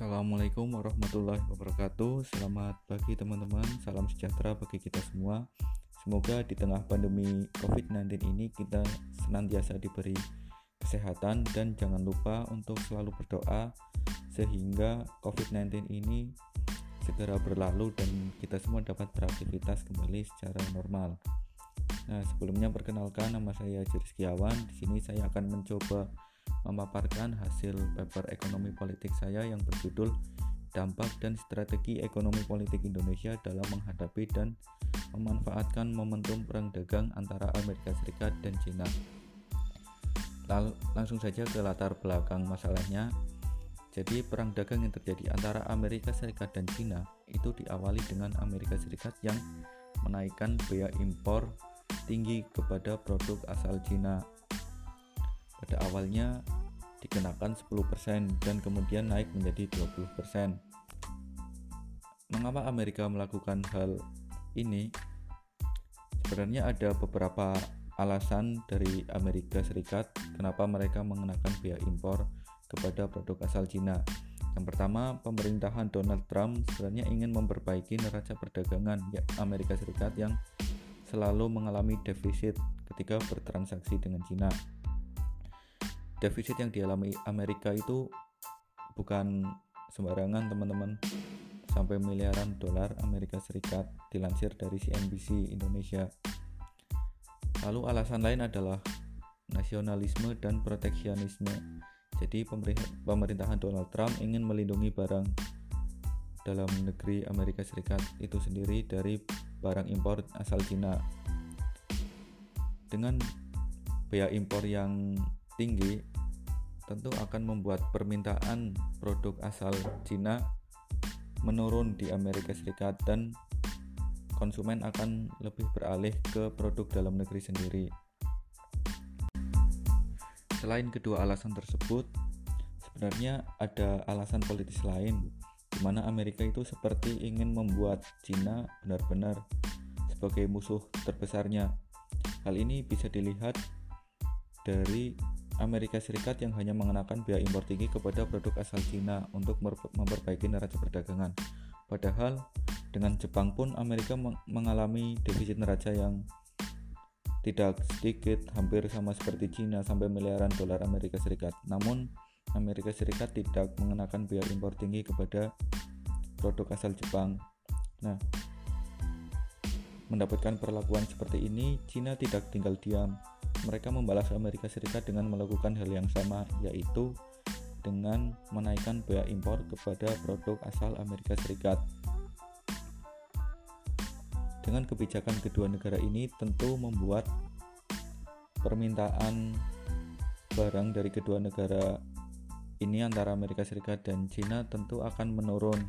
Assalamualaikum warahmatullahi wabarakatuh. Selamat pagi teman-teman. Salam sejahtera bagi kita semua. Semoga di tengah pandemi COVID-19 ini kita senantiasa diberi kesehatan dan jangan lupa untuk selalu berdoa sehingga COVID-19 ini segera berlalu dan kita semua dapat beraktivitas kembali secara normal. Nah, sebelumnya perkenalkan nama saya Jiriskiawan. Di sini saya akan mencoba memaparkan hasil paper ekonomi politik saya yang berjudul Dampak dan Strategi Ekonomi Politik Indonesia dalam menghadapi dan memanfaatkan momentum perang dagang antara Amerika Serikat dan China. Lalu, langsung saja ke latar belakang masalahnya. Jadi perang dagang yang terjadi antara Amerika Serikat dan China itu diawali dengan Amerika Serikat yang menaikkan bea impor tinggi kepada produk asal China pada awalnya dikenakan 10% dan kemudian naik menjadi 20%. Mengapa Amerika melakukan hal ini? Sebenarnya ada beberapa alasan dari Amerika Serikat kenapa mereka mengenakan biaya impor kepada produk asal Cina. Yang pertama, pemerintahan Donald Trump sebenarnya ingin memperbaiki neraca perdagangan ya, Amerika Serikat yang selalu mengalami defisit ketika bertransaksi dengan Cina defisit yang dialami Amerika itu bukan sembarangan teman-teman. Sampai miliaran dolar Amerika Serikat dilansir dari CNBC Indonesia. Lalu alasan lain adalah nasionalisme dan proteksionisme. Jadi pemerintahan Donald Trump ingin melindungi barang dalam negeri Amerika Serikat itu sendiri dari barang impor asal Cina. Dengan biaya impor yang tinggi tentu akan membuat permintaan produk asal Cina menurun di Amerika Serikat dan konsumen akan lebih beralih ke produk dalam negeri sendiri. Selain kedua alasan tersebut, sebenarnya ada alasan politis lain di mana Amerika itu seperti ingin membuat Cina benar-benar sebagai musuh terbesarnya. Hal ini bisa dilihat dari Amerika Serikat yang hanya mengenakan biaya impor tinggi kepada produk asal Cina untuk memperbaiki neraca perdagangan. Padahal dengan Jepang pun Amerika mengalami defisit neraca yang tidak sedikit, hampir sama seperti Cina sampai miliaran dolar Amerika Serikat. Namun Amerika Serikat tidak mengenakan biaya impor tinggi kepada produk asal Jepang. Nah, mendapatkan perlakuan seperti ini, Cina tidak tinggal diam mereka membalas Amerika Serikat dengan melakukan hal yang sama, yaitu dengan menaikkan bea impor kepada produk asal Amerika Serikat. Dengan kebijakan kedua negara ini tentu membuat permintaan barang dari kedua negara ini antara Amerika Serikat dan China tentu akan menurun.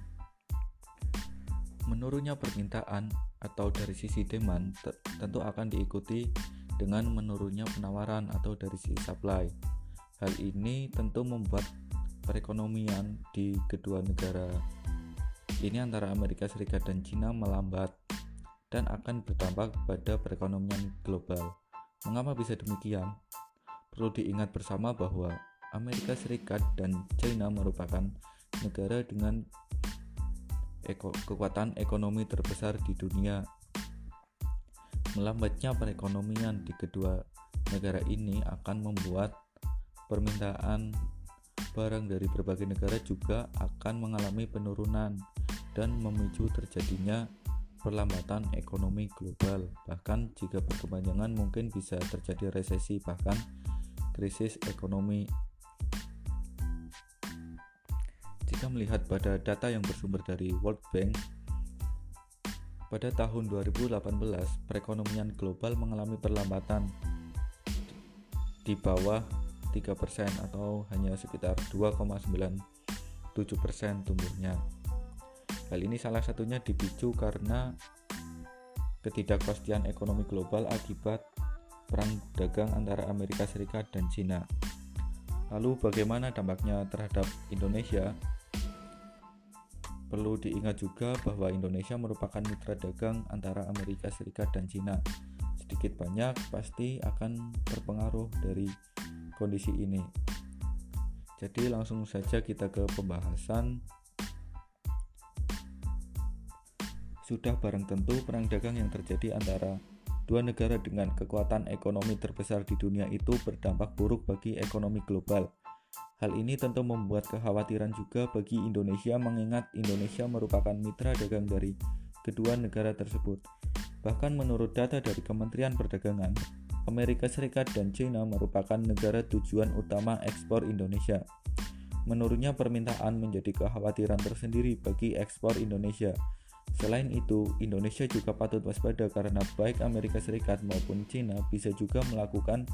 Menurunnya permintaan atau dari sisi demand tentu akan diikuti dengan menurunnya penawaran atau dari sisi supply. Hal ini tentu membuat perekonomian di kedua negara ini antara Amerika Serikat dan China melambat dan akan berdampak pada perekonomian global. Mengapa bisa demikian? Perlu diingat bersama bahwa Amerika Serikat dan China merupakan negara dengan eko, kekuatan ekonomi terbesar di dunia Melambatnya perekonomian di kedua negara ini akan membuat permintaan barang dari berbagai negara juga akan mengalami penurunan dan memicu terjadinya perlambatan ekonomi global. Bahkan jika berkepanjangan mungkin bisa terjadi resesi bahkan krisis ekonomi. Jika melihat pada data yang bersumber dari World Bank, pada tahun 2018, perekonomian global mengalami perlambatan di bawah 3% atau hanya sekitar 2,97% tumbuhnya. Hal ini salah satunya dipicu karena ketidakpastian ekonomi global akibat perang dagang antara Amerika Serikat dan China. Lalu bagaimana dampaknya terhadap Indonesia? Perlu diingat juga bahwa Indonesia merupakan mitra dagang antara Amerika Serikat dan Cina. Sedikit banyak pasti akan terpengaruh dari kondisi ini. Jadi langsung saja kita ke pembahasan. Sudah barang tentu perang dagang yang terjadi antara dua negara dengan kekuatan ekonomi terbesar di dunia itu berdampak buruk bagi ekonomi global Hal ini tentu membuat kekhawatiran juga bagi Indonesia mengingat Indonesia merupakan mitra dagang dari kedua negara tersebut. Bahkan menurut data dari Kementerian Perdagangan, Amerika Serikat dan China merupakan negara tujuan utama ekspor Indonesia. Menurutnya permintaan menjadi kekhawatiran tersendiri bagi ekspor Indonesia. Selain itu, Indonesia juga patut waspada karena baik Amerika Serikat maupun China bisa juga melakukan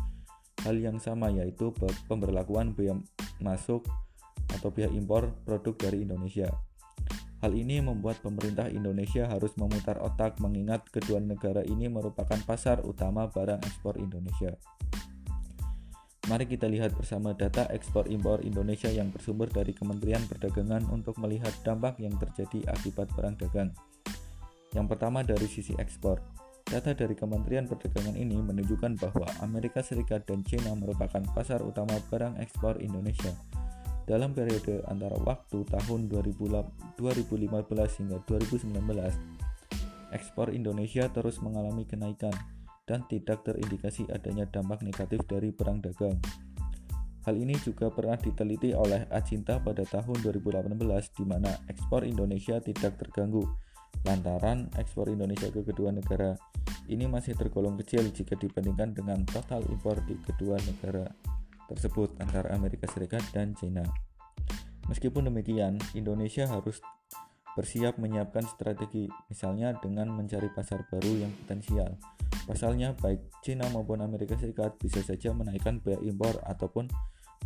hal yang sama yaitu pemberlakuan bea masuk atau biaya impor produk dari Indonesia. Hal ini membuat pemerintah Indonesia harus memutar otak mengingat kedua negara ini merupakan pasar utama barang ekspor Indonesia. Mari kita lihat bersama data ekspor impor Indonesia yang bersumber dari Kementerian Perdagangan untuk melihat dampak yang terjadi akibat perang dagang. Yang pertama dari sisi ekspor. Data dari Kementerian Perdagangan ini menunjukkan bahwa Amerika Serikat dan China merupakan pasar utama barang ekspor Indonesia dalam periode antara waktu tahun 2015 hingga 2019, ekspor Indonesia terus mengalami kenaikan dan tidak terindikasi adanya dampak negatif dari perang dagang. Hal ini juga pernah diteliti oleh Acinta pada tahun 2018 di mana ekspor Indonesia tidak terganggu lantaran ekspor Indonesia ke kedua negara ini masih tergolong kecil jika dibandingkan dengan total impor di kedua negara tersebut antara Amerika Serikat dan China. Meskipun demikian, Indonesia harus bersiap menyiapkan strategi, misalnya dengan mencari pasar baru yang potensial. Pasalnya, baik China maupun Amerika Serikat bisa saja menaikkan biaya impor ataupun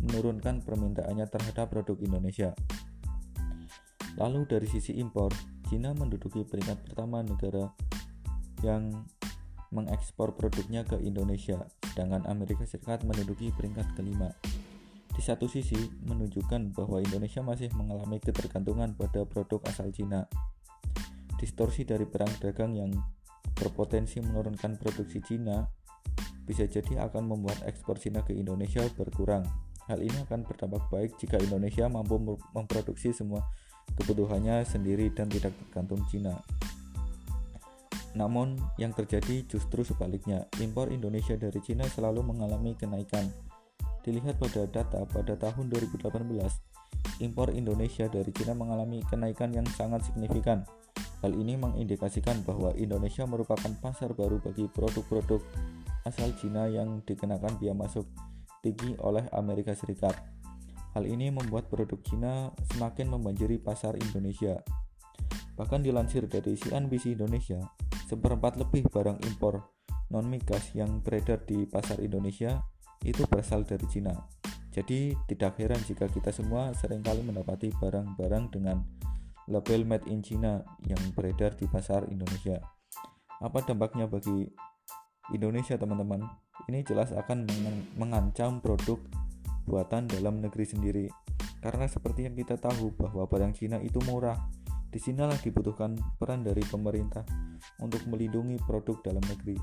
menurunkan permintaannya terhadap produk Indonesia. Lalu dari sisi impor, China menduduki peringkat pertama negara yang mengekspor produknya ke Indonesia, sedangkan Amerika Serikat menduduki peringkat kelima. Di satu sisi, menunjukkan bahwa Indonesia masih mengalami ketergantungan pada produk asal Cina. Distorsi dari perang dagang yang berpotensi menurunkan produksi Cina bisa jadi akan membuat ekspor Cina ke Indonesia berkurang. Hal ini akan berdampak baik jika Indonesia mampu memproduksi semua kebutuhannya sendiri dan tidak tergantung Cina. Namun, yang terjadi justru sebaliknya. Impor Indonesia dari Cina selalu mengalami kenaikan. Dilihat pada data pada tahun 2018, impor Indonesia dari Cina mengalami kenaikan yang sangat signifikan. Hal ini mengindikasikan bahwa Indonesia merupakan pasar baru bagi produk-produk asal Cina yang dikenakan biaya masuk tinggi oleh Amerika Serikat. Hal ini membuat produk Cina semakin membanjiri pasar Indonesia. Bahkan dilansir dari CNBC Indonesia, seperempat lebih barang impor non-migas yang beredar di pasar Indonesia itu berasal dari Cina. Jadi tidak heran jika kita semua sering kali mendapati barang-barang dengan label made in China yang beredar di pasar Indonesia. Apa dampaknya bagi Indonesia teman-teman? Ini jelas akan mengancam produk buatan dalam negeri sendiri. Karena seperti yang kita tahu bahwa barang Cina itu murah. Di sinilah dibutuhkan peran dari pemerintah untuk melindungi produk dalam negeri.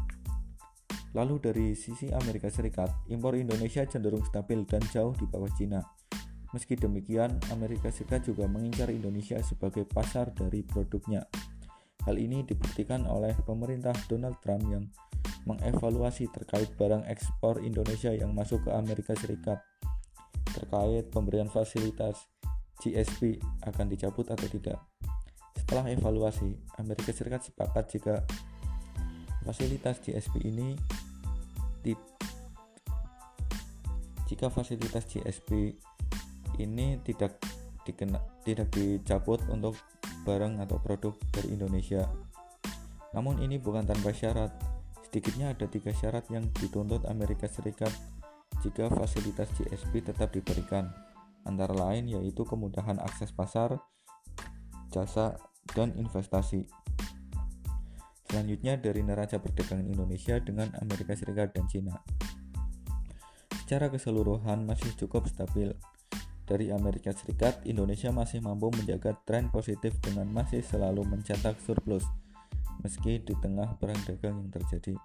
Lalu dari sisi Amerika Serikat, impor Indonesia cenderung stabil dan jauh di bawah Cina. Meski demikian, Amerika Serikat juga mengincar Indonesia sebagai pasar dari produknya. Hal ini dibuktikan oleh pemerintah Donald Trump yang mengevaluasi terkait barang ekspor Indonesia yang masuk ke Amerika Serikat terkait pemberian fasilitas GSP akan dicabut atau tidak. Setelah evaluasi, Amerika Serikat sepakat jika fasilitas GSP ini jika fasilitas GSP ini tidak dikena, tidak dicabut untuk barang atau produk dari Indonesia. Namun ini bukan tanpa syarat. Sedikitnya ada tiga syarat yang dituntut Amerika Serikat jika fasilitas GSP tetap diberikan, antara lain yaitu kemudahan akses pasar, jasa, dan investasi. Selanjutnya dari neraca perdagangan Indonesia dengan Amerika Serikat dan Cina. Secara keseluruhan masih cukup stabil. Dari Amerika Serikat, Indonesia masih mampu menjaga tren positif dengan masih selalu mencetak surplus meski di tengah perang dagang yang terjadi.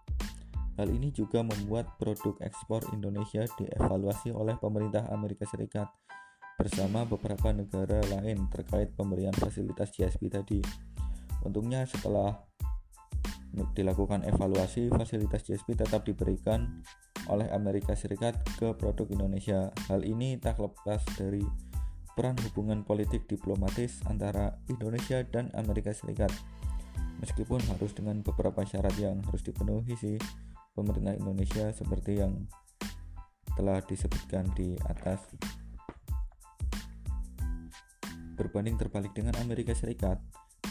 Hal ini juga membuat produk ekspor Indonesia dievaluasi oleh pemerintah Amerika Serikat bersama beberapa negara lain terkait pemberian fasilitas GSP tadi. Untungnya setelah dilakukan evaluasi, fasilitas GSP tetap diberikan oleh Amerika Serikat ke produk Indonesia. Hal ini tak lepas dari peran hubungan politik diplomatis antara Indonesia dan Amerika Serikat. Meskipun harus dengan beberapa syarat yang harus dipenuhi sih pemerintah Indonesia seperti yang telah disebutkan di atas. Berbanding terbalik dengan Amerika Serikat,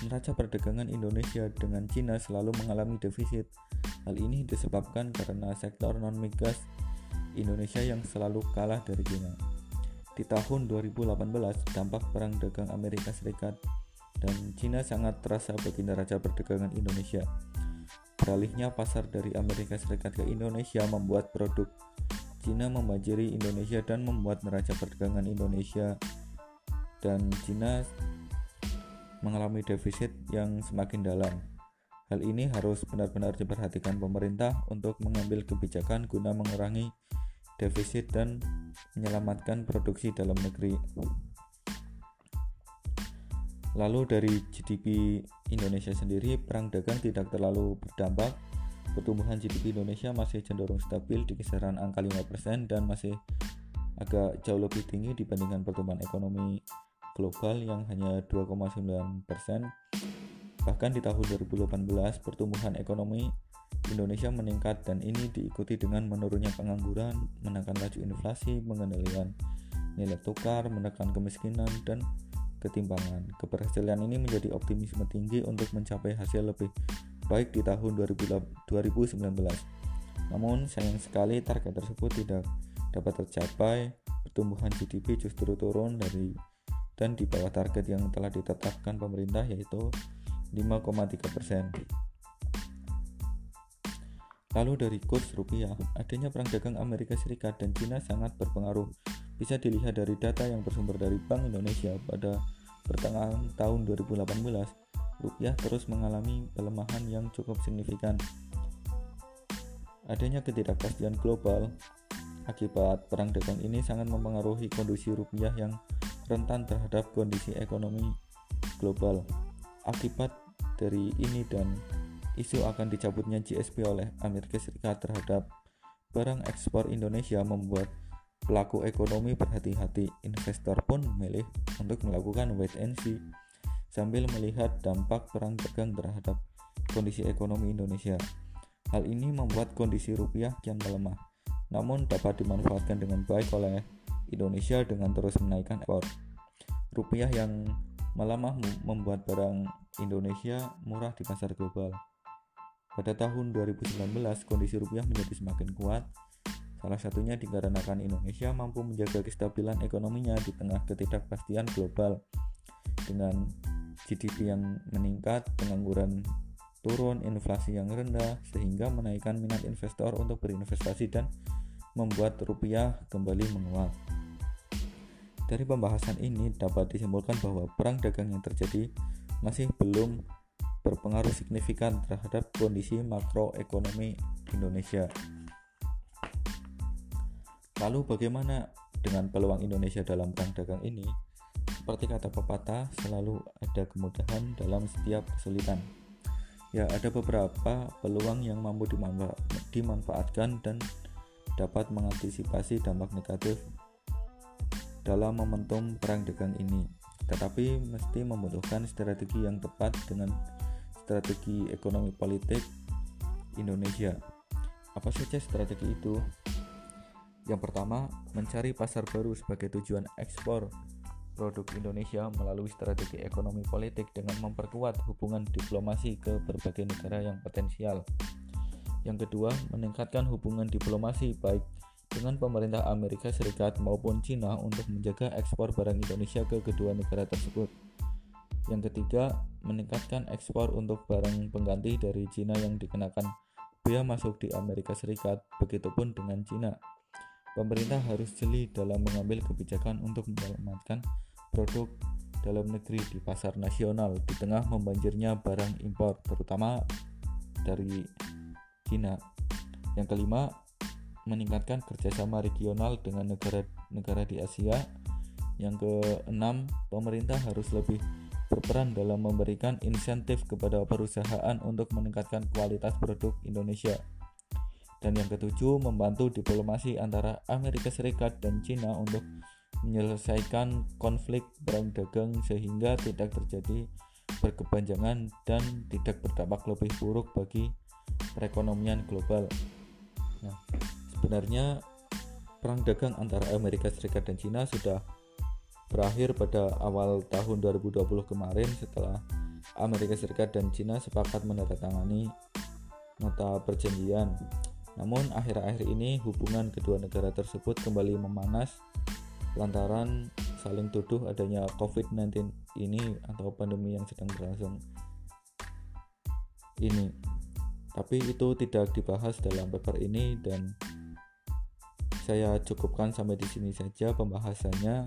neraca perdagangan Indonesia dengan Cina selalu mengalami defisit. Hal ini disebabkan karena sektor non-migas Indonesia yang selalu kalah dari Cina. Di tahun 2018, dampak perang dagang Amerika Serikat dan Cina sangat terasa bagi neraca perdagangan Indonesia. Beralihnya pasar dari Amerika Serikat ke Indonesia membuat produk Cina membanjiri Indonesia dan membuat neraca perdagangan Indonesia dan Cina mengalami defisit yang semakin dalam. Hal ini harus benar-benar diperhatikan pemerintah untuk mengambil kebijakan guna mengurangi defisit dan menyelamatkan produksi dalam negeri. Lalu dari GDP Indonesia sendiri, perang dagang tidak terlalu berdampak pertumbuhan GDP Indonesia masih cenderung stabil di kisaran angka 5% dan masih agak jauh lebih tinggi dibandingkan pertumbuhan ekonomi global yang hanya 2,9%. Bahkan di tahun 2018 pertumbuhan ekonomi Indonesia meningkat dan ini diikuti dengan menurunnya pengangguran, menekan laju inflasi, mengendalikan nilai tukar, menekan kemiskinan dan ketimpangan. Keberhasilan ini menjadi optimisme tinggi untuk mencapai hasil lebih baik di tahun 2019. Namun sayang sekali target tersebut tidak dapat tercapai. Pertumbuhan GDP justru turun dari dan di bawah target yang telah ditetapkan pemerintah yaitu 5,3 persen. Lalu dari kurs rupiah, adanya perang dagang Amerika Serikat dan China sangat berpengaruh. Bisa dilihat dari data yang bersumber dari Bank Indonesia pada pertengahan tahun 2018 rupiah terus mengalami pelemahan yang cukup signifikan. Adanya ketidakpastian global akibat perang dagang ini sangat mempengaruhi kondisi rupiah yang rentan terhadap kondisi ekonomi global. Akibat dari ini dan isu akan dicabutnya GSP oleh Amerika Serikat terhadap barang ekspor Indonesia membuat pelaku ekonomi berhati-hati. Investor pun memilih untuk melakukan wait and see sambil melihat dampak perang dagang terhadap kondisi ekonomi Indonesia. Hal ini membuat kondisi rupiah kian melemah, namun dapat dimanfaatkan dengan baik oleh Indonesia dengan terus menaikkan ekspor. Rupiah yang melemah membuat barang Indonesia murah di pasar global. Pada tahun 2019, kondisi rupiah menjadi semakin kuat. Salah satunya dikarenakan Indonesia mampu menjaga kestabilan ekonominya di tengah ketidakpastian global dengan GDP yang meningkat, pengangguran turun, inflasi yang rendah, sehingga menaikkan minat investor untuk berinvestasi dan membuat rupiah kembali menguat. Dari pembahasan ini dapat disimpulkan bahwa perang dagang yang terjadi masih belum berpengaruh signifikan terhadap kondisi makroekonomi Indonesia. Lalu bagaimana dengan peluang Indonesia dalam perang dagang ini? Seperti kata pepatah, selalu ada kemudahan dalam setiap kesulitan. Ya, ada beberapa peluang yang mampu dimanfaatkan dan dapat mengantisipasi dampak negatif dalam momentum perang dagang ini. Tetapi mesti membutuhkan strategi yang tepat dengan strategi ekonomi politik Indonesia. Apa saja strategi itu? Yang pertama, mencari pasar baru sebagai tujuan ekspor produk Indonesia melalui strategi ekonomi politik dengan memperkuat hubungan diplomasi ke berbagai negara yang potensial. Yang kedua, meningkatkan hubungan diplomasi baik dengan pemerintah Amerika Serikat maupun Cina untuk menjaga ekspor barang Indonesia ke kedua negara tersebut. Yang ketiga, meningkatkan ekspor untuk barang pengganti dari Cina yang dikenakan bea masuk di Amerika Serikat, begitupun dengan Cina. Pemerintah harus jeli dalam mengambil kebijakan untuk menyelamatkan produk dalam negeri di pasar nasional di tengah membanjirnya barang impor terutama dari Cina. Yang kelima, meningkatkan kerjasama regional dengan negara-negara di Asia. Yang keenam, pemerintah harus lebih berperan dalam memberikan insentif kepada perusahaan untuk meningkatkan kualitas produk Indonesia. Dan yang ketujuh, membantu diplomasi antara Amerika Serikat dan Cina untuk menyelesaikan konflik perang dagang sehingga tidak terjadi berkepanjangan dan tidak berdampak lebih buruk bagi perekonomian global. Nah, sebenarnya perang dagang antara Amerika Serikat dan Cina sudah berakhir pada awal tahun 2020 kemarin setelah Amerika Serikat dan Cina sepakat menandatangani nota perjanjian namun akhir-akhir ini hubungan kedua negara tersebut kembali memanas lantaran saling tuduh adanya COVID-19 ini atau pandemi yang sedang berlangsung ini. Tapi itu tidak dibahas dalam paper ini dan saya cukupkan sampai di sini saja pembahasannya.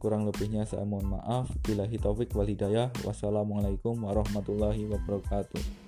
Kurang lebihnya saya mohon maaf. Bila taufik wal hidayah. Wassalamualaikum warahmatullahi wabarakatuh.